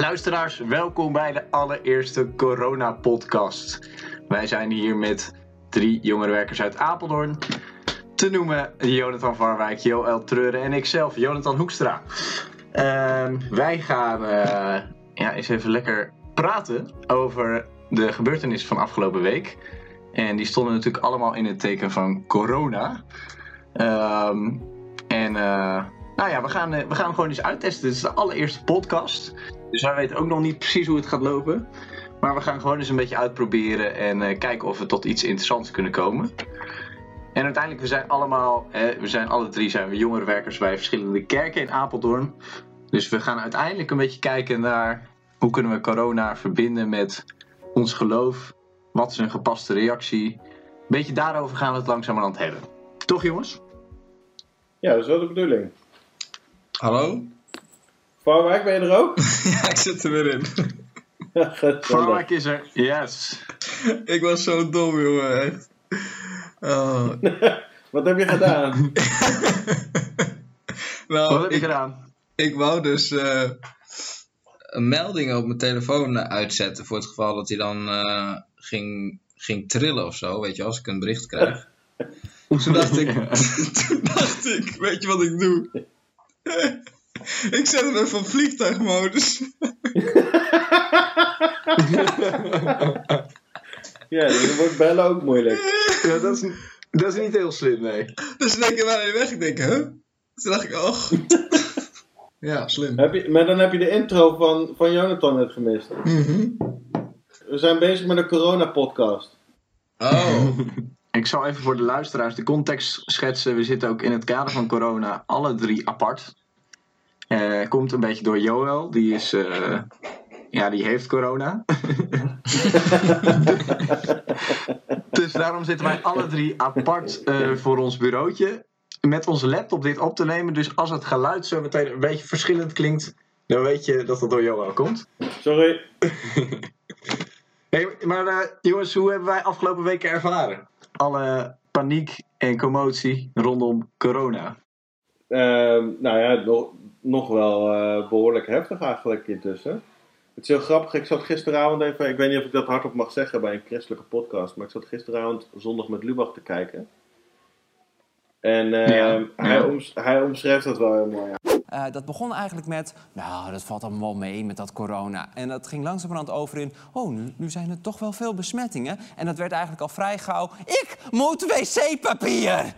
Luisteraars, welkom bij de allereerste Corona-podcast. Wij zijn hier met drie jongerenwerkers uit Apeldoorn. Te noemen Jonathan Varwijk, Joël Treuren en ikzelf, Jonathan Hoekstra. Ehm, wij gaan uh, ja, eens even lekker praten over de gebeurtenissen van afgelopen week. En die stonden natuurlijk allemaal in het teken van corona. Ehm, en uh, nou ja, we gaan, uh, we gaan gewoon eens uittesten. Dit is de allereerste podcast. Dus wij weten ook nog niet precies hoe het gaat lopen. Maar we gaan gewoon eens een beetje uitproberen en uh, kijken of we tot iets interessants kunnen komen. En uiteindelijk, we zijn allemaal, we zijn alle drie zijn we jongerenwerkers bij verschillende kerken in Apeldoorn. Dus we gaan uiteindelijk een beetje kijken naar hoe kunnen we corona verbinden met ons geloof. Wat is een gepaste reactie? Een beetje daarover gaan we het langzamerhand hebben. Toch jongens? Ja, dat is wel de bedoeling. Hallo? Varwijk, ben je er ook? ja, ik zit er weer in. Varwijk is er, yes. ik was zo dom, jongen, echt. Oh. Wat heb je gedaan? nou, Wat heb je ik, gedaan? Ik wou dus uh, een melding op mijn telefoon uitzetten voor het geval dat hij dan uh, ging, ging trillen of zo, weet je, als ik een bericht krijg. toen, dacht ik, toen dacht ik, weet je wat ik doe? ik zet hem even op vliegtuigmodus. ja, dan wordt bellen ook moeilijk. Ja, dat is, dat is niet heel slim, nee. Dus denk ik wel weg. Ik denk, huh? Toen dacht ik, oh. ja, slim. Heb je, maar dan heb je de intro van, van Jonathan net gemist. Mm We zijn bezig met een corona-podcast. Oh. Ik zal even voor de luisteraars de context schetsen. We zitten ook in het kader van corona alle drie apart. Uh, komt een beetje door Joel. Die is... Uh, ja, die heeft corona. dus daarom zitten wij alle drie apart uh, voor ons bureautje. Met onze laptop dit op te nemen. Dus als het geluid zo meteen een beetje verschillend klinkt... dan weet je dat dat door Joel komt. Sorry. hey, maar jongens, hoe hebben wij afgelopen weken ervaren? alle paniek en commotie rondom corona? Uh, nou ja, nog, nog wel uh, behoorlijk heftig eigenlijk intussen. Het is heel grappig, ik zat gisteravond even, ik weet niet of ik dat hardop mag zeggen bij een christelijke podcast, maar ik zat gisteravond zondag met Lubach te kijken. En uh, ja, hij, ja. Oms, hij omschreef dat wel heel mooi. Uh, dat begon eigenlijk met, nou, dat valt allemaal mee met dat corona. En dat ging langzamerhand over in, oh, nu, nu zijn er toch wel veel besmettingen. En dat werd eigenlijk al vrij gauw, ik moet wc-papier!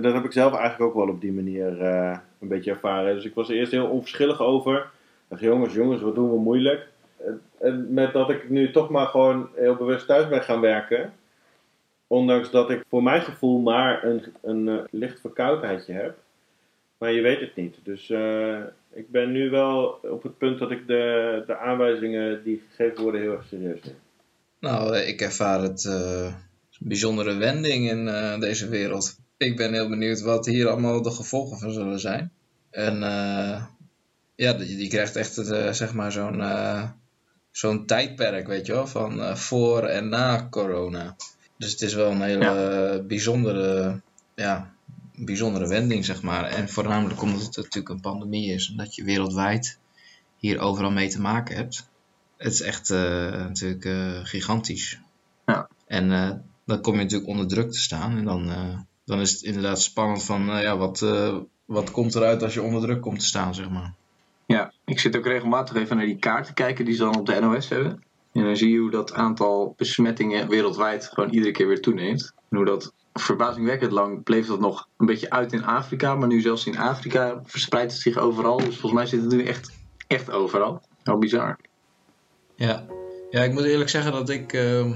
Dat heb ik zelf eigenlijk ook wel op die manier uh, een beetje ervaren. Dus ik was er eerst heel onverschillig over. Ik dacht, jongens, jongens, wat doen we moeilijk? En met dat ik nu toch maar gewoon heel bewust thuis ben gaan werken. Ondanks dat ik voor mijn gevoel maar een, een, een licht verkoudheidje heb. Maar je weet het niet. Dus ik ben nu wel op het punt dat ik de, de aanwijzingen die gegeven worden heel erg serieus neem. Nou, ik ervaar het uh, bijzondere wending in deze wereld. Ik ben heel benieuwd wat hier allemaal de gevolgen van zullen zijn. En ja, die, die, krijgt echt zeg maar zo'n zo'n tijdperk, weet je wel, van voor en na corona. Dus het is wel een hele ja. bijzondere ja, bijzondere wending, zeg maar. En voornamelijk omdat het natuurlijk een pandemie is en dat je wereldwijd hier overal mee te maken hebt. Het is echt natuurlijk gigantisch. Ja. En dan kom je natuurlijk onder druk te staan. En dan, dan is het inderdaad spannend van, ja, wat, wat komt eruit als je onder druk komt te staan, zeg maar. Ja, ik zit ook regelmatig even naar die kaart te kijken die ze dan op de NOS hebben. En dan zie je hoe dat aantal besmettingen wereldwijd gewoon iedere keer weer toeneemt. En hoe dat verbazingwekkend lang bleef dat nog een beetje uit in Afrika. Maar nu zelfs in Afrika verspreidt het zich overal. Dus volgens mij zit het nu echt, echt overal. Heel bizar. Ja. ja, ik moet eerlijk zeggen dat ik uh,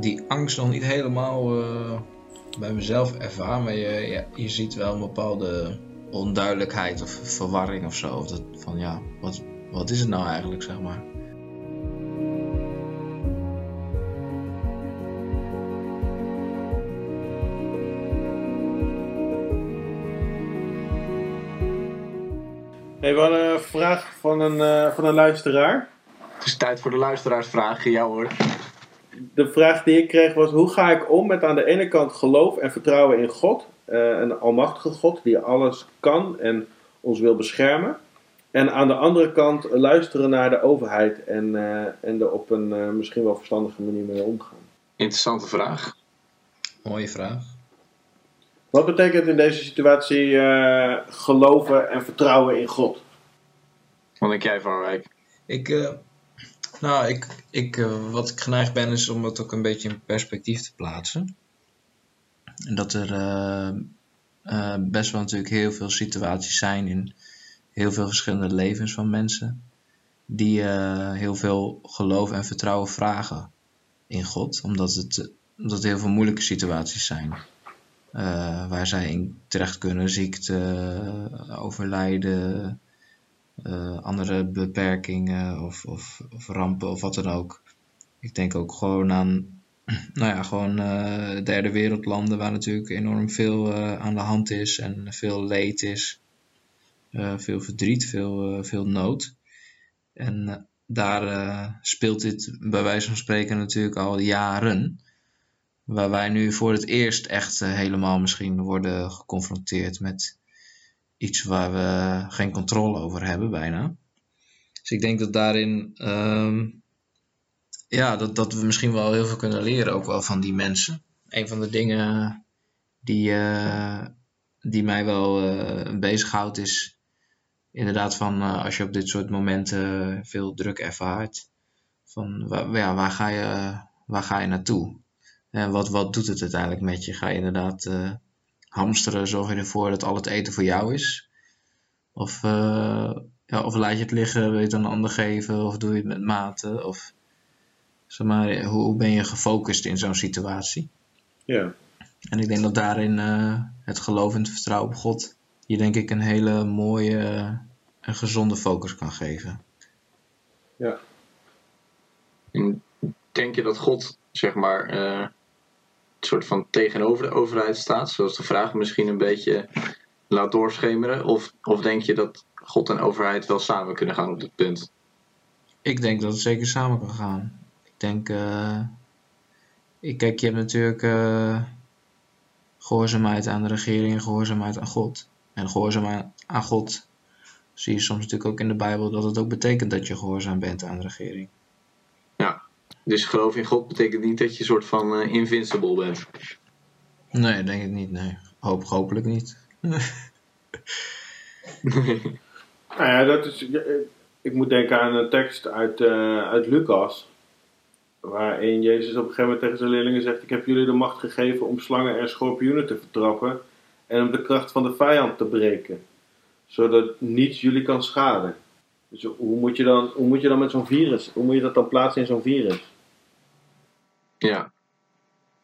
die angst nog niet helemaal uh, bij mezelf ervaar. Maar je, ja, je ziet wel een bepaalde onduidelijkheid of verwarring of zo. Of dat, van ja, wat, wat is het nou eigenlijk, zeg maar. Hey, we hadden een vraag van een, uh, van een luisteraar. Het is tijd voor de luisteraarsvraag. Ja hoor. De vraag die ik kreeg was: hoe ga ik om met aan de ene kant geloof en vertrouwen in God, uh, een almachtige God die alles kan en ons wil beschermen. En aan de andere kant luisteren naar de overheid en, eh, en er op een eh, misschien wel verstandige manier mee omgaan. Interessante vraag. Mooie vraag. Wat betekent in deze situatie eh, geloven en vertrouwen in God? Wat denk jij van Rijk? Ik, eh, nou, ik, ik, eh, wat ik geneigd ben is om het ook een beetje in perspectief te plaatsen. En dat er eh, eh, best wel natuurlijk heel veel situaties zijn in heel veel verschillende levens van mensen. Die heel veel geloof en vertrouwen vragen in God. Omdat het, omdat heel veel moeilijke situaties zijn. waar zij in terecht kunnen. Ziekte, overlijden, andere beperkingen of, of, of rampen of wat dan ook. Ik denk ook gewoon aan, nou ja, gewoon eh, derde wereldlanden waar natuurlijk enorm veel eh, aan de hand is en veel leed is. Eh, veel verdriet, veel, eh, veel nood. En eh, daar eh, speelt dit bij wijze van spreken natuurlijk al jaren. Waar wij nu voor het eerst echt eh, helemaal misschien worden geconfronteerd met iets waar we geen controle over hebben, bijna. Dus ik denk dat daarin, ehm, ja, dat, dat we misschien wel heel veel kunnen leren, ook wel van die mensen. Een van de dingen die, eh, die mij wel eh bezighoudt is inderdaad van eh, als je op dit soort momenten veel druk ervaart, van waar, ja, waar, ga, je, waar ga je naartoe? En wat, wat doet het uiteindelijk met je? Ga je inderdaad hamsteren, zorg je ervoor dat al het eten voor jou is? Of, eh, ja, of laat je het liggen, wil je het aan een ander geven? Of doe je het met mate? Of, zeg maar, hoe, hoe ben je gefocust in zo'n situatie? Ja, En ik denk dat daarin eh, het geloof en het vertrouwen op God je denk ik een hele mooie eh, en gezonde focus kan geven. ja. En denk je dat God, zeg maar, eh, soort van tegenover de overheid staat? Zoals de vraag misschien een beetje laat doorschemeren? Of, of denk je dat God en overheid wel samen kunnen gaan op dit punt? Ik denk dat het zeker samen kan gaan. Ik denk, eh, ik, kijk, je hebt natuurlijk eh, gehoorzaamheid aan de regering en gehoorzaamheid aan God. En gehoorzaamheid aan God zie je soms natuurlijk ook in de Bijbel dat het ook betekent dat je gehoorzaam bent aan de regering. Dus geloof in God betekent niet dat je een soort van eh, invincible bent. Nee, denk ik niet. Nee. Hoop, hopelijk niet. Nou ja, dat is, ik moet denken aan een tekst uit, eh, uit Lucas. Waarin Jezus op een gegeven moment tegen zijn leerlingen zegt: Ik heb jullie de macht gegeven om slangen en schorpioenen te vertrappen. En om de kracht van de vijand te breken. Zodat niets jullie kan schaden. Dus hoe moet je dan, hoe moet je dan met zo'n virus? Hoe moet je dat dan plaatsen in zo'n virus? Ja.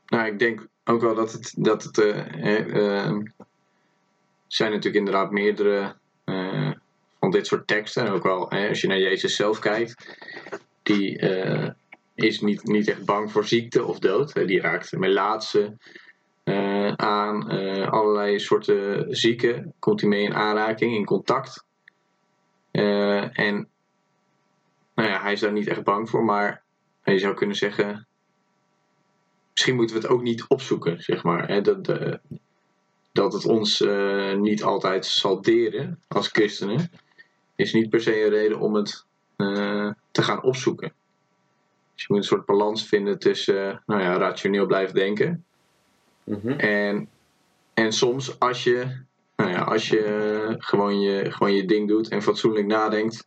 Nou, ik denk ook wel dat het. Dat het eh, eh, er zijn natuurlijk inderdaad meerdere eh, van dit soort teksten. En ook wel, als je naar Jezus zelf kijkt, die eh, is niet, niet echt bang voor ziekte of dood. Die raakt melaatse eh aan, eh, allerlei soorten zieken. Komt hij mee in aanraking, in contact. En nou ja, hij is daar niet echt bang voor, maar je zou kunnen zeggen misschien moeten we het ook niet opzoeken, zeg maar. Hè? Dat, de- dat het ons eh, niet altijd zal deren als christenen, is niet per se een reden om het eh, te gaan opzoeken. Dus je moet een soort balans vinden tussen, eh, nou ja, rationeel blijven denken. Mhm. En, en soms als je, nou ja, als je gewoon, je gewoon je ding doet en fatsoenlijk nadenkt,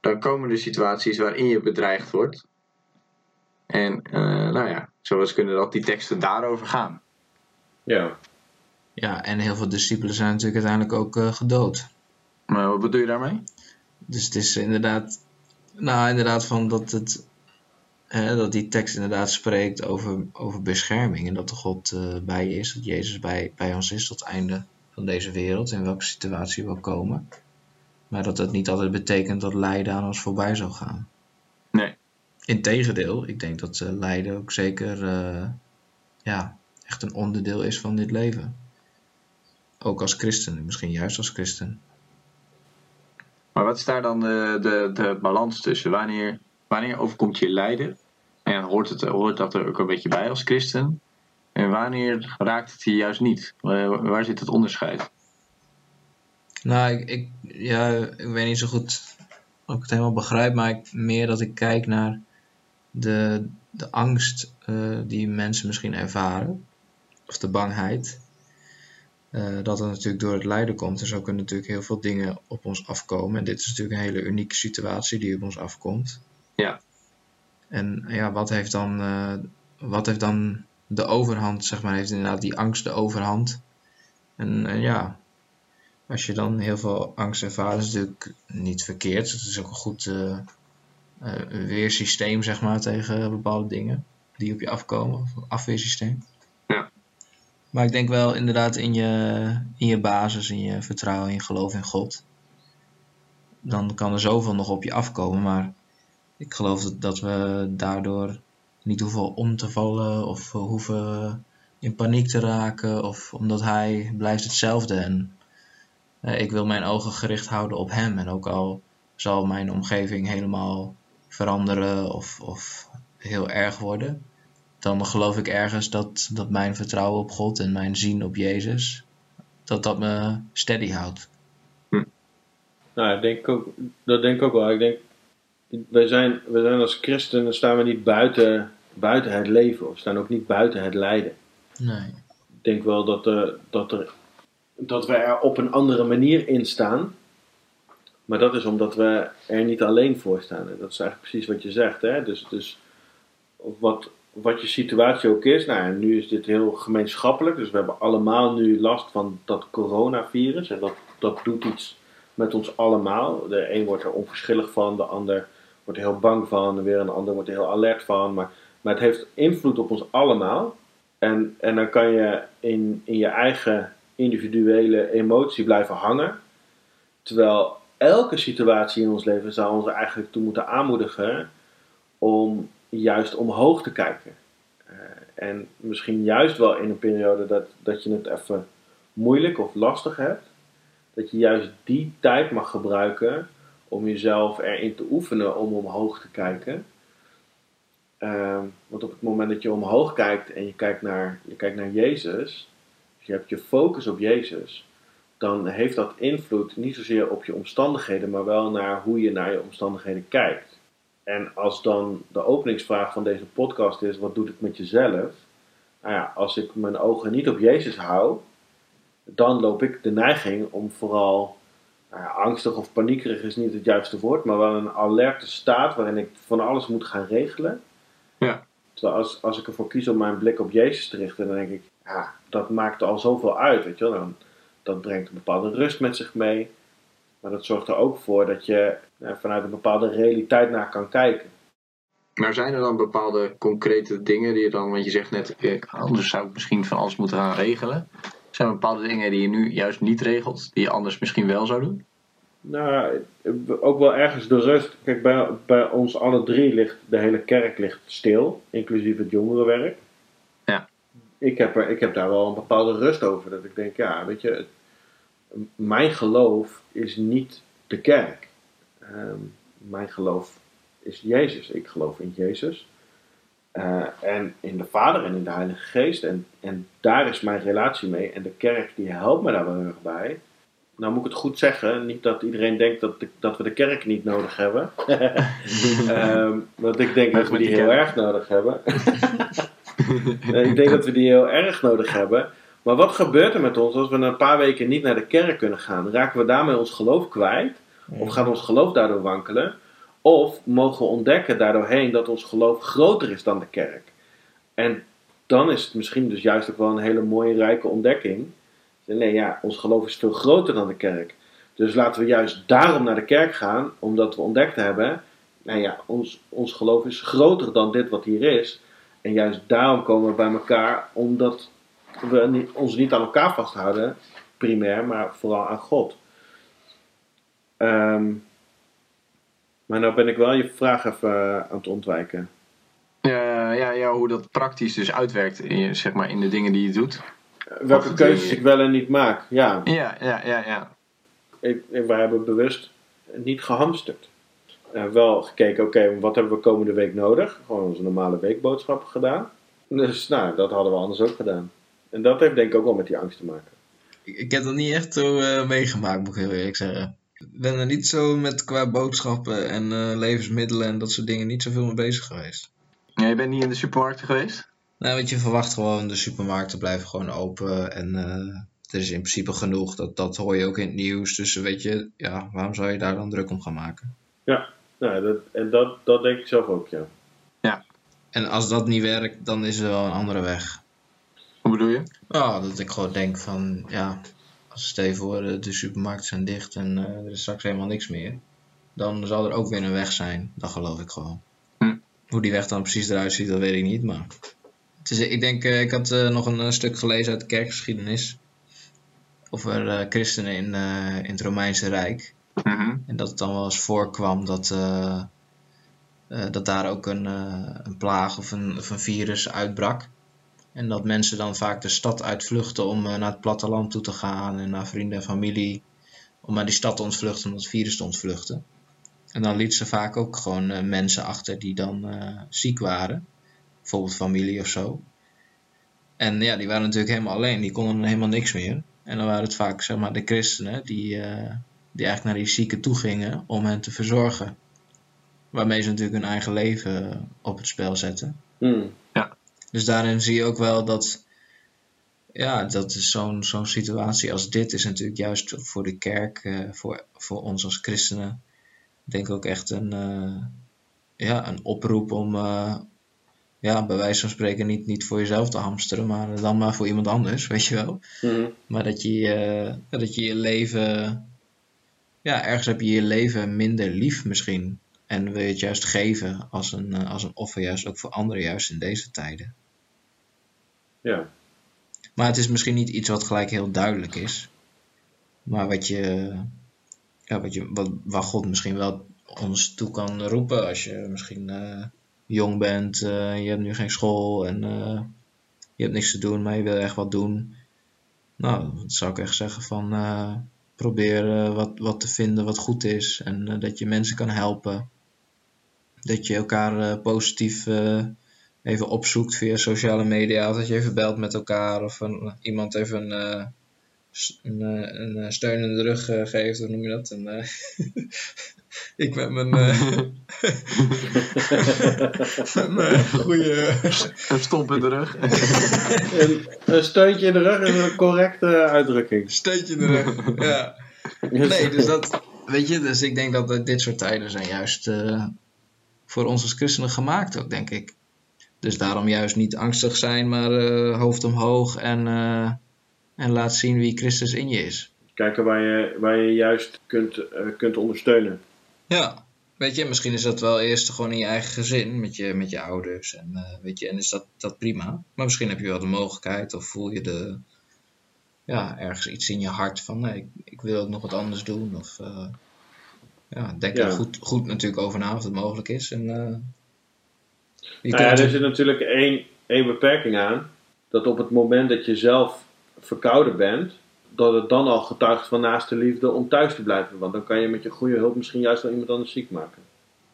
dan komen er situaties waarin je bedreigd wordt. En eh, nou ja, zoals kunnen dat die teksten daarover gaan. Ja. Ja, en heel veel discipelen zijn natuurlijk uiteindelijk ook eh, gedood. Maar wat bedoel je daarmee? Dus het is inderdaad, nou inderdaad van dat het, hè, dat die tekst inderdaad spreekt over, over bescherming en dat de God eh, bij je is, dat Jezus bij, bij ons is tot het einde van deze wereld, in welke situatie we ook komen. Maar dat dat niet altijd betekent dat lijden aan ons voorbij zal gaan. Integendeel, ik denk dat eh, lijden ook zeker eh, ja, echt een onderdeel is van dit leven. Ook als christen, misschien juist als christen. Maar wat is daar dan de, de, de balans tussen? Wanneer, wanneer overkomt je lijden? En hoort, het, hoort dat er ook een beetje bij als christen? En wanneer raakt het je juist niet? Waar, waar zit het onderscheid? Nou, ik, ik, ja, ik weet niet zo goed of ik het helemaal begrijp, maar ik, meer dat ik kijk naar de, de angst eh, die mensen misschien ervaren, of de bangheid. Eh, dat het natuurlijk door het lijden komt. En zo kunnen natuurlijk heel veel dingen op ons afkomen. En dit is natuurlijk een hele unieke situatie die op ons afkomt. Ja. En ja, wat heeft dan, eh, wat heeft dan de overhand, zeg maar, heeft inderdaad die angst de overhand. En en ja, als je dan heel veel angst ervaart, is natuurlijk niet verkeerd. Het is ook een goed eh, weersysteem, zeg maar, tegen bepaalde dingen die op je afkomen. Of afweersysteem. Ja. Maar ik denk wel inderdaad in je, in je basis, in je vertrouwen, in je geloof in God. Dan kan er zoveel nog op je afkomen, maar ik geloof dat, dat we daardoor niet hoeven om te vallen of hoeven in paniek te raken. Of omdat hij blijft hetzelfde. En eh, ik wil mijn ogen gericht houden op hem. En ook al zal mijn omgeving helemaal veranderen of, of heel erg worden. Dan geloof ik ergens dat, dat mijn vertrouwen op God en mijn zien op Jezus, dat dat me steady houdt. Nou, ik denk ook, dat denk ik ook wel. Ik denk, wij zijn, wij zijn als christenen staan we niet buiten, buiten het leven. Of staan ook niet buiten het lijden. Nee. Ik denk wel dat, er, dat, er, dat we er op een andere manier in staan. Maar dat is omdat we er niet alleen voor staan. En dat is eigenlijk precies wat je zegt. Hè? Dus, dus wat, wat je situatie ook is. Nou, nu is dit heel gemeenschappelijk. Dus we hebben allemaal nu last van dat coronavirus. En dat, dat doet iets met ons allemaal. De een wordt er onverschillig van, de ander wordt er heel bang van. En weer een ander wordt er heel alert van. Maar, maar het heeft invloed op ons allemaal. En, en dan kan je in, in je eigen individuele emotie blijven hangen. Terwijl elke situatie in ons leven zou ons eigenlijk toe moeten aanmoedigen om juist omhoog te kijken. Eh, en misschien juist wel in een periode dat, dat je het even moeilijk of lastig hebt, dat je juist die tijd mag gebruiken om jezelf erin te oefenen om omhoog te kijken. Ehm, want op het moment dat je omhoog kijkt en je kijkt naar, je kijkt naar Jezus, dus je hebt je focus op Jezus, dan heeft dat invloed niet zozeer op je omstandigheden, maar wel naar hoe je naar je omstandigheden kijkt. En als dan de openingsvraag van deze podcast is: wat doet het met jezelf? Nou ja, als ik mijn ogen niet op Jezus hou, dan loop ik de neiging om vooral nou ja, angstig of paniekerig is niet het juiste woord, maar wel een alerte staat waarin ik van alles moet gaan regelen. Ja. Terwijl als, als ik ervoor kies om mijn blik op Jezus te richten, dan denk ik, ja, dat maakt al zoveel uit, weet je wel. Dan, dat brengt een bepaalde rust met zich mee. Maar dat zorgt er ook voor dat je ja, vanuit een bepaalde realiteit naar kan kijken. Maar zijn er dan bepaalde concrete dingen die je dan, want je zegt net, eh, anders zou ik misschien van alles moeten gaan regelen. Zijn er bepaalde dingen die je nu juist niet regelt, die je anders misschien wel zou doen? Nou, ook wel ergens de rust. Kijk, bij, bij ons alle drie ligt de hele kerk ligt stil, inclusief het jongerenwerk. Ik heb, er, ik heb daar wel een bepaalde rust over. Dat ik denk, ja, weet je, mijn geloof is niet de kerk. Ehm, mijn geloof is Jezus. Ik geloof in Jezus. Eh, en in de Vader en in de Heilige Geest. En, en daar is mijn relatie mee. En de kerk die helpt me daar wel heel erg bij. Nou moet ik het goed zeggen. Niet dat iedereen denkt dat, de- dat we de kerk niet nodig hebben. Ehm, want ik denk dat we die die heel erg nodig hebben. Nee, ik denk dat we die heel erg nodig hebben. Maar wat gebeurt er met ons als we na een paar weken niet naar de kerk kunnen gaan? Raken we daarmee ons geloof kwijt? Of gaat ons geloof daardoor wankelen? Of mogen we ontdekken daardoorheen dat ons geloof groter is dan de kerk? En dan is het misschien dus juist ook wel een hele mooie, rijke ontdekking. Nee, ja, ons geloof is veel groter dan de kerk. Dus laten we juist daarom naar de kerk gaan, omdat we ontdekt hebben, nou ja, ons, ons geloof is groter dan dit wat hier is. En juist daarom komen we bij elkaar, omdat we niet, ons niet aan elkaar vasthouden, primair, maar vooral aan God. Ehm, maar nou ben ik wel je vraag even eh, aan het ontwijken. Ja, ja, ja, hoe dat praktisch dus uitwerkt in, je, zeg maar, in de dingen die je doet. Welke Of keuzes ik wel en niet maak. Ja, Ja, ja, ja, ja. ik, wij hebben bewust niet gehamsterd. Eh, wel gekeken, oké, wat hebben we komende week nodig? Gewoon onze normale weekboodschappen gedaan. Dus nou, dat hadden we anders ook gedaan. En dat heeft denk ik ook wel met die angst te maken. ik, ik heb dat niet echt zo eh, meegemaakt, moet ik heel eerlijk zeggen. Ik ben er niet zo met qua boodschappen en eh, levensmiddelen en dat soort dingen niet zoveel mee bezig geweest. Ja, je bent niet in de supermarkt geweest? Nou, want je verwacht gewoon, de supermarkten blijven gewoon open en eh, er is in principe genoeg. Dat, dat hoor je ook in het nieuws. Dus weet je, ja, waarom zou je daar dan druk om gaan maken? Nou, dat, en dat, dat denk ik zelf ook, ja. En als dat niet werkt, dan is er wel een andere weg. Hoe bedoel je? Oh, dat ik gewoon denk van, ja, als stel je voor eh, de supermarkten zijn dicht en eh, er is straks helemaal niks meer. Dan zal er ook weer een weg zijn. Dat geloof ik gewoon. Hm. Hoe die weg dan precies eruit ziet, dat weet ik niet. Maar het is, ik denk, eh, ik had eh, nog een stuk gelezen uit de kerkgeschiedenis. Over eh, christenen in, eh, in het Romeinse Rijk. Mhm. En dat het dan wel eens voorkwam dat, eh, eh, dat daar ook een, eh, een plaag of een, of virus uitbrak. En dat mensen dan vaak de stad uitvluchten om naar het platteland toe te gaan en naar vrienden en familie. Om naar die stad te ontvluchten, om dat virus te ontvluchten. En dan liet ze vaak ook gewoon mensen achter die dan ziek waren. Bijvoorbeeld familie of zo. En ja, die waren natuurlijk helemaal alleen. Die konden helemaal niks meer. En dan waren het vaak zeg maar de christenen die, die eigenlijk naar die zieken toe gingen om hen te verzorgen. Waarmee ze natuurlijk hun eigen leven op het spel zetten. Hmm. Dus daarin zie je ook wel dat, ja, dat is zo'n zo'n situatie als dit is natuurlijk juist voor de kerk, eh, voor, voor ons als christenen, denk ik ook echt een, eh, ja, een oproep om, eh, ja, bij wijze van spreken niet, niet voor jezelf te hamsteren, maar dan maar voor iemand anders, weet je wel. Mhm. Maar dat je, eh, dat je je leven, ja, ergens heb je je leven minder lief misschien. En wil je het juist geven als een, eh, als een offer, juist ook voor anderen, juist in deze tijden. Ja. Maar het is misschien niet iets wat gelijk heel duidelijk is. Maar wat je, ja, wat je, wat, waar God misschien wel ons toe kan roepen als je misschien eh, jong bent, eh, je hebt nu geen school en je hebt niks te doen, maar je wil echt wat doen. Nou, dan zou ik echt zeggen van probeer eh, wat, wat te vinden wat goed is en eh, dat je mensen kan helpen. Dat je elkaar eh, positief eh, even opzoekt via sociale media. Of dat je even belt met elkaar. Of een, iemand even een, een, een steun in de rug geeft. Hoe noem je dat? Een, ik met mijn, eh, met mijn goede... Een stomp in de rug. Een, een steuntje in de rug is een correcte uitdrukking. Steentje in de rug. ja. Nee, dus dat... Weet je, dus ik denk dat eh, dit soort tijden zijn juist eh, voor ons als christenen gemaakt ook, denk ik. Dus daarom juist niet angstig zijn, maar eh, hoofd omhoog en, eh, en laat zien wie Christus in je is. Kijken waar je, waar je juist kunt, eh, kunt ondersteunen. Ja, weet je, misschien is dat wel eerst gewoon in je eigen gezin, met je, met je ouders. En, eh, weet je, en is dat, dat prima. Maar misschien heb je wel de mogelijkheid of voel je de, ja, ergens iets in je hart van, nee, ik, ik wil ook nog wat anders doen. Of eh, ja, denk er Ja. goed, goed natuurlijk over na of het mogelijk is. En, je Nou ja, er zit natuurlijk één, één beperking aan. Dat op het moment dat je zelf verkouden bent, dat het dan al getuigt van naaste liefde om thuis te blijven. Want dan kan je met je goede hulp misschien juist wel iemand anders ziek maken.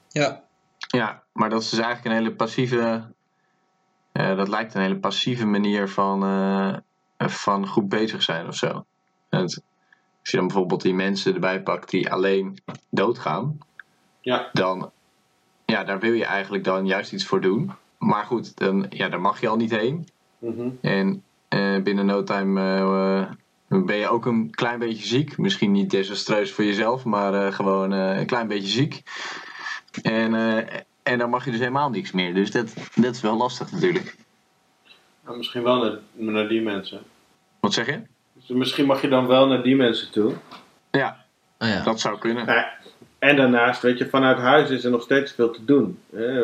ja, Ja, maar dat is dus eigenlijk een hele passieve. eh, dat lijkt een hele passieve manier van, eh, van goed bezig zijn of zo. Het- als je dan bijvoorbeeld die mensen erbij pakt die alleen doodgaan, Ja. dan. Ja, daar wil je eigenlijk dan juist iets voor doen. Maar goed, dan, ja, daar mag je al niet heen. Mhm. En eh, binnen no time ben je ook een klein beetje ziek. Misschien niet desastreus voor jezelf, maar eh, gewoon eh, een klein beetje ziek. En, eh, en dan mag je dus helemaal niks meer. Dus dat, dat is wel lastig natuurlijk. Nou, misschien wel naar, naar die mensen. Wat zeg je? Dus misschien mag je dan wel naar die mensen toe. Ja, oh ja. dat zou kunnen. Ja, en daarnaast, weet je, vanuit huis is er nog steeds veel te doen. hè.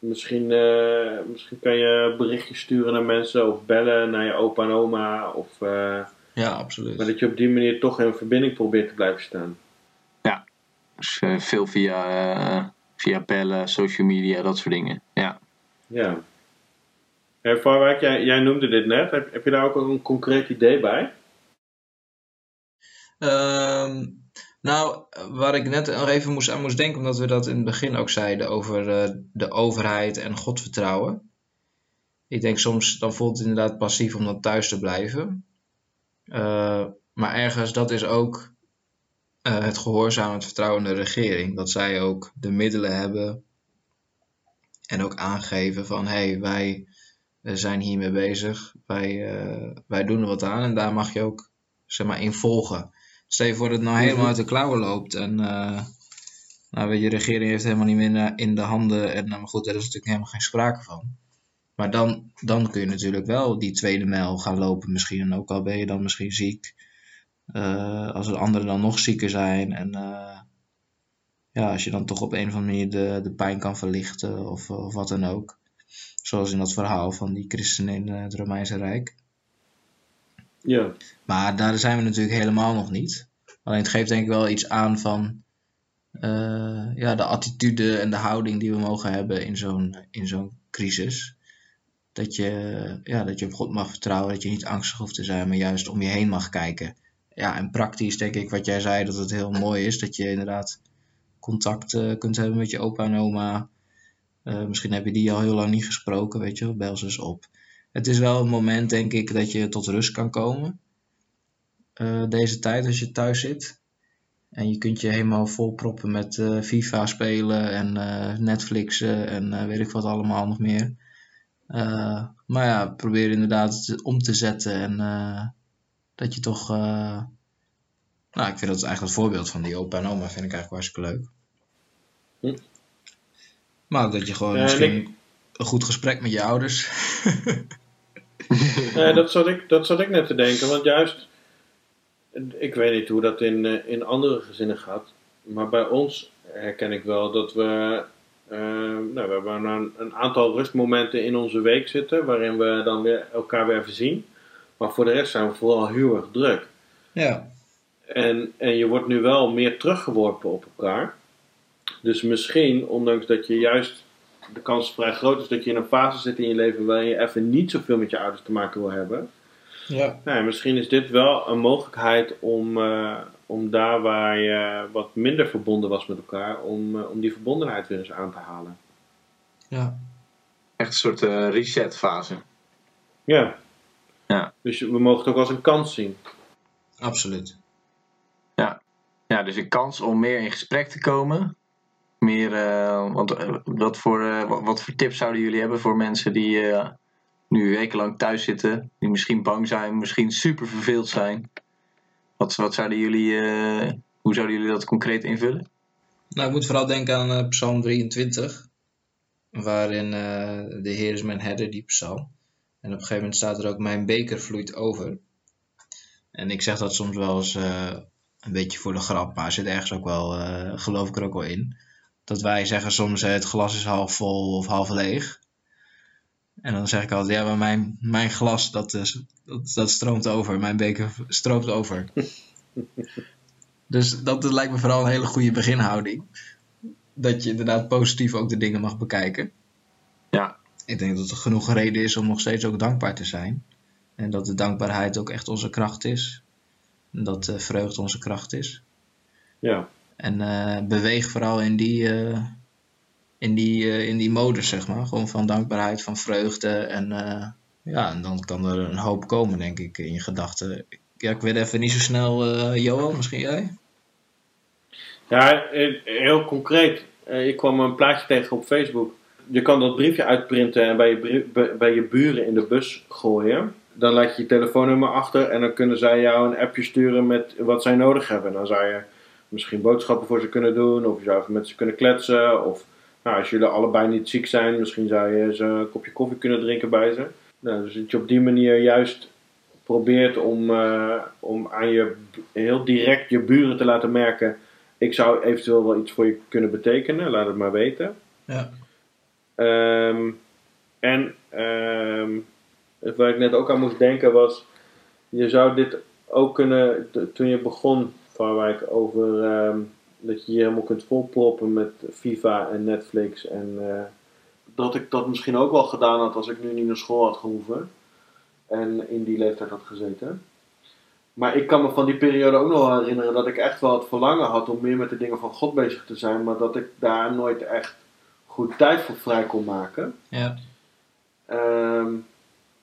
Misschien, eh, misschien kan je berichtjes sturen naar mensen of bellen naar je opa en oma. Of, eh, ja, absoluut. maar dat je op die manier toch in verbinding probeert te blijven staan. Dus eh, veel via, eh, via bellen, social media, dat soort dingen. Ja. Ja. En Varwijk, jij, jij noemde dit net. Heb, heb je daar ook een concreet idee bij? Ehm, nou, waar ik net nog even moest, aan moest denken, omdat we dat in het begin ook zeiden over eh, de overheid en God vertrouwen. Ik denk soms, dan voelt het inderdaad passief om dan thuis te blijven. Eh, maar ergens, dat is ook eh, het gehoorzamen, het vertrouwen in de regering. Dat zij ook de middelen hebben en ook aangeven van hé, hey, wij zijn hiermee bezig, wij, wij doen er wat aan en daar mag je ook zeg maar, in volgen. Stel je voor dat het nou helemaal uit de klauwen loopt en eh, nou, weet je, de regering heeft helemaal niet meer in de- in de handen en nou, maar goed, daar is natuurlijk helemaal geen sprake van. Maar dan, dan kun je natuurlijk wel die tweede mijl gaan lopen misschien. En ook al ben je dan misschien ziek. eh, als de anderen dan nog zieker zijn. En eh, ja, als je dan toch op een of andere manier de, de pijn kan verlichten of, of wat dan ook. Zoals in dat verhaal van die christenen in het Romeinse Rijk. Ja. Maar daar zijn we natuurlijk helemaal nog niet. Alleen het geeft denk ik wel iets aan van eh, ja, de attitude en de houding die we mogen hebben in zo'n, in zo'n crisis. Dat je, ja, dat je op God mag vertrouwen, dat je niet angstig hoeft te zijn, maar juist om je heen mag kijken. Ja, en praktisch denk ik wat jij zei, dat het heel mooi is dat je inderdaad contact eh, kunt hebben met je opa en oma. Eh, misschien heb je die al heel lang niet gesproken, weet je bel ze eens op. Het is wel een moment, denk ik, dat je tot rust kan komen. eh, deze tijd als je thuis zit. En je kunt je helemaal volproppen met eh, FIFA spelen en eh, Netflixen en weet ik wat allemaal nog meer. Maar ja, probeer inderdaad het om te zetten en dat je toch... nou, ik vind dat eigenlijk het voorbeeld van die opa en oma vind ik eigenlijk hartstikke leuk. Hm. Maar ook dat je gewoon misschien ik- een goed gesprek met je ouders... Nee, dat, zat ik, dat zat ik net te denken, want juist, ik weet niet hoe dat in, eh, in andere gezinnen gaat, maar bij ons herken ik wel dat we, eh, nou, we hebben een, een aantal rustmomenten in onze week zitten, waarin we dan weer elkaar weer even zien. Maar voor de rest zijn we vooral heel erg druk. ja, En, en je wordt nu wel meer teruggeworpen op elkaar. Dus misschien, ondanks dat je juist de kans vrij groot is dat je in een fase zit in je leven waarin je even niet zoveel met je ouders te maken wil hebben. ja. Nou, ja, misschien is dit wel een mogelijkheid om, eh, om daar waar je wat minder verbonden was met elkaar, om, eh, om die verbondenheid weer eens aan te halen. ja. Echt een soort eh, resetfase. Ja. Ja. Dus we mogen het ook als een kans zien. absoluut. Ja, dus een kans om meer in gesprek te komen. Meer, eh, eh, wat, voor, eh, wat, voor tips zouden jullie hebben voor mensen die nu wekenlang thuis zitten? Die misschien bang zijn, misschien super verveeld zijn. Wat, wat zouden jullie, hoe zouden jullie dat concreet invullen? Nou, ik moet vooral denken aan Psalm 23, waarin de Heer is mijn herder, die psalm. En op een gegeven moment staat er ook: Mijn beker vloeit over. En ik zeg dat soms wel eens een beetje voor de grap, maar zit ergens ook wel, geloof ik er ook wel in. Dat wij zeggen soms: eh, het glas is half vol of half leeg. En dan zeg ik altijd: Ja, maar mijn, mijn glas dat, is, dat, dat stroomt over, mijn beker stroomt over. Dus dat lijkt me vooral een hele goede beginhouding. Dat je inderdaad positief ook de dingen mag bekijken. Ja. Ik denk dat er genoeg reden is om nog steeds ook dankbaar te zijn. En dat de dankbaarheid ook echt onze kracht is. En dat de vreugde onze kracht is. Ja. En eh, beweeg vooral in die, eh, in, die, eh, in die modus, zeg maar. Gewoon van dankbaarheid, van vreugde. En ja, en dan kan er een hoop komen, denk ik, in je gedachten. Ja, ik weet even niet zo snel, Johan, misschien jij? Ja, heel concreet. Ik kwam een plaatje tegen op Facebook. Je kan dat briefje uitprinten en bij je, bij je buren in de bus gooien. Dan laat je je telefoonnummer achter en dan kunnen zij jou een appje sturen met wat zij nodig hebben. Dan zou je misschien boodschappen voor ze kunnen doen, of je zou even met ze kunnen kletsen. Of nou, als jullie allebei niet ziek zijn, misschien zou je ze een kopje koffie kunnen drinken bij ze. Nou, dus dat je op die manier juist probeert om, eh, om aan je heel direct je buren te laten merken ik zou eventueel wel iets voor je kunnen betekenen, laat het maar weten. Ja. Ehm, en het waar ik net ook aan moest denken was, je zou dit ook kunnen, toen je begon, Vaarwijk, over ehm, dat je je helemaal kunt volproppen met FIFA en Netflix. En eh, dat ik dat misschien ook wel gedaan had als ik nu niet naar school had gehoeven. En in die leeftijd had gezeten. Maar ik kan me van die periode ook nog wel herinneren dat ik echt wel het verlangen had om meer met de dingen van God bezig te zijn. Maar dat ik daar nooit echt goed tijd voor vrij kon maken. Ja. Ehm,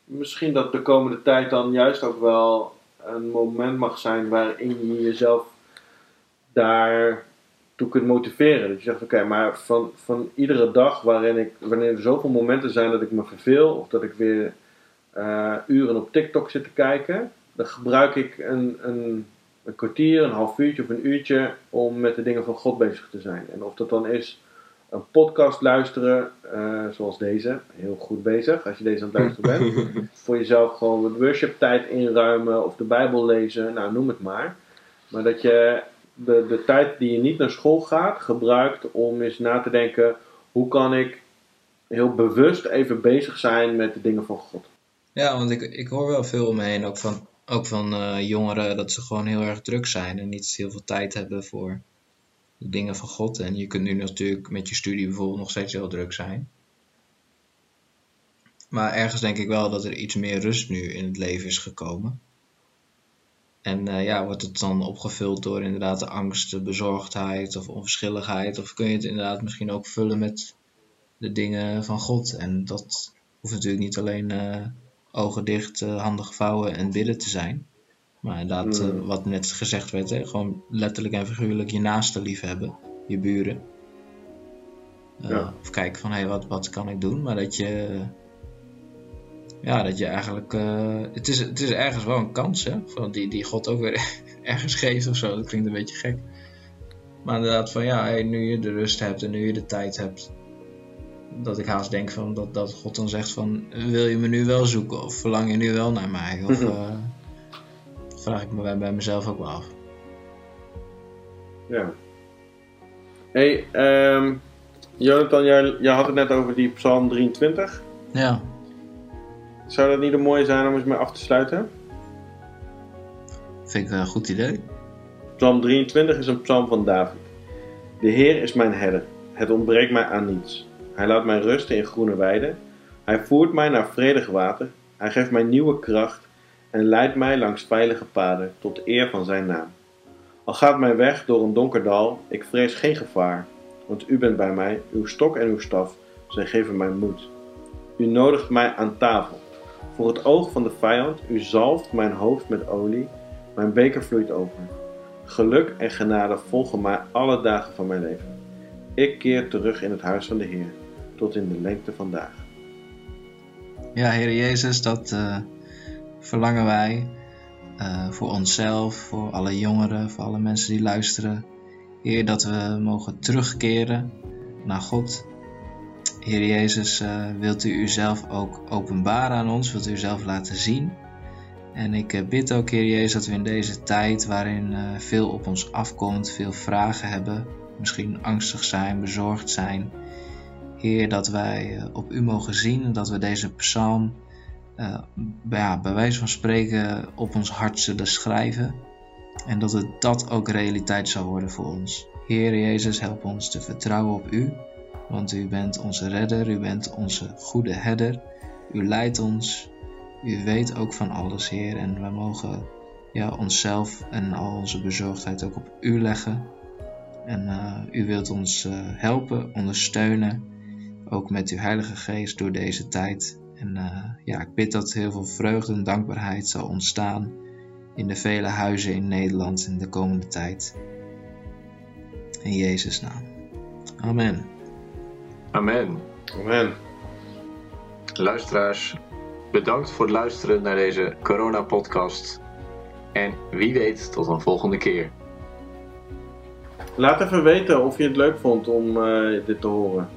misschien dat de komende tijd dan juist ook wel een moment mag zijn waarin je jezelf daartoe kunt motiveren. Dat je zegt, oké, maar van, van iedere dag waarin ik, wanneer er zoveel momenten zijn dat ik me verveel of dat ik weer eh, uren op TikTok zit te kijken, dan gebruik ik een, een, een kwartier, een half uurtje of een uurtje om met de dingen van God bezig te zijn. En of dat dan is een podcast luisteren, eh, zoals deze, heel goed bezig als je deze aan het luisteren bent. Voor jezelf gewoon wat worship tijd inruimen of de Bijbel lezen, nou noem het maar. Maar dat je de, de tijd die je niet naar school gaat, gebruikt om eens na te denken: hoe kan ik heel bewust even bezig zijn met de dingen van God. Ja, want ik, ik hoor wel veel om me heen, ook van, ook van eh, jongeren, dat ze gewoon heel erg druk zijn en niet heel veel tijd hebben voor dingen van God. En je kunt nu natuurlijk met je studie bijvoorbeeld nog steeds heel druk zijn. Maar ergens denk ik wel dat er iets meer rust nu in het leven is gekomen. En eh, ja, wordt het dan opgevuld door inderdaad de angst, de bezorgdheid of onverschilligheid? Of kun je het inderdaad misschien ook vullen met de dingen van God? En dat hoeft natuurlijk niet alleen uh, ogen dicht, uh, handen gevouwen en bidden te zijn. Maar inderdaad, Mm. wat net gezegd werd, hè, gewoon letterlijk en figuurlijk je naasten lief hebben, je buren. Uh, Ja. Of kijken van, hé, hey, wat, wat kan ik doen? Maar dat je, ja, dat je eigenlijk, uh, het, is, het is ergens wel een kans, hè, van die, die God ook weer ergens geeft of zo. Dat klinkt een beetje gek. Maar inderdaad van, ja, hey, nu je de rust hebt en nu je de tijd hebt, dat ik haast denk van, dat, dat God dan zegt van, wil je me nu wel zoeken? Of verlang je nu wel naar mij? Of... Uh, vraag ik me bij, mezelf ook wel af. Ja. hey, um, Jonathan, jij, jij had het net over die Psalm 23. Ja. Zou dat niet een mooie zijn om eens mee af te sluiten? Vind ik een goed idee. Psalm 23 is een psalm van David. De Heer is mijn herder. Het ontbreekt mij aan niets. Hij laat mij rusten in groene weiden. Hij voert mij naar vredig water. Hij geeft mij nieuwe kracht en leidt mij langs veilige paden tot eer van zijn naam. Al gaat mijn weg door een donker dal, ik vrees geen gevaar, want u bent bij mij, uw stok en uw staf, zij geven mij moed. U nodigt mij aan tafel, voor het oog van de vijand, u zalft mijn hoofd met olie, mijn beker vloeit over. Geluk en genade volgen mij alle dagen van mijn leven. Ik keer terug in het huis van de Heer, tot in de lengte van dagen. Ja, Heer Jezus, dat... Uh verlangen wij uh, voor onszelf, voor alle jongeren, voor alle mensen die luisteren. Heer, dat we mogen terugkeren naar God. Heer Jezus, uh, wilt u uzelf ook openbaren aan ons? Wilt u uzelf laten zien? En ik uh, bid ook, Heer Jezus, dat we in deze tijd waarin veel op ons afkomt, veel vragen hebben, misschien angstig zijn, bezorgd zijn. Heer, dat wij op u mogen zien en dat we deze psalm uh, ja, bij wijze van spreken op ons hart zullen schrijven. En dat het dat ook realiteit zal worden voor ons. Heer Jezus, help ons te vertrouwen op U. Want U bent onze redder, U bent onze goede herder. U leidt ons, U weet ook van alles, Heer. En we mogen ja, onszelf en al onze bezorgdheid ook op U leggen. En uh, U wilt ons uh, helpen, ondersteunen. Ook met Uw Heilige Geest door deze tijd. En uh, ja, ik bid dat heel veel vreugde en dankbaarheid zal ontstaan in de vele huizen in Nederland in de komende tijd. In Jezus' naam. Amen. Amen. Amen. Luisteraars, bedankt voor het luisteren naar deze corona-podcast. En wie weet, tot een volgende keer. Laat even weten of je het leuk vond om uh, dit te horen.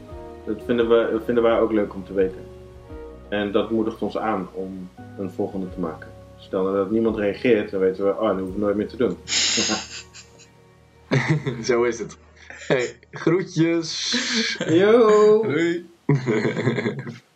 Dat vinden, we, dat vinden wij ook leuk om te weten. En dat moedigt ons aan om een volgende te maken. Stel nou dat niemand reageert, dan weten we, oh, dat hoeven we nooit meer te doen. Zo is het. Hey, groetjes. Yo. Doei.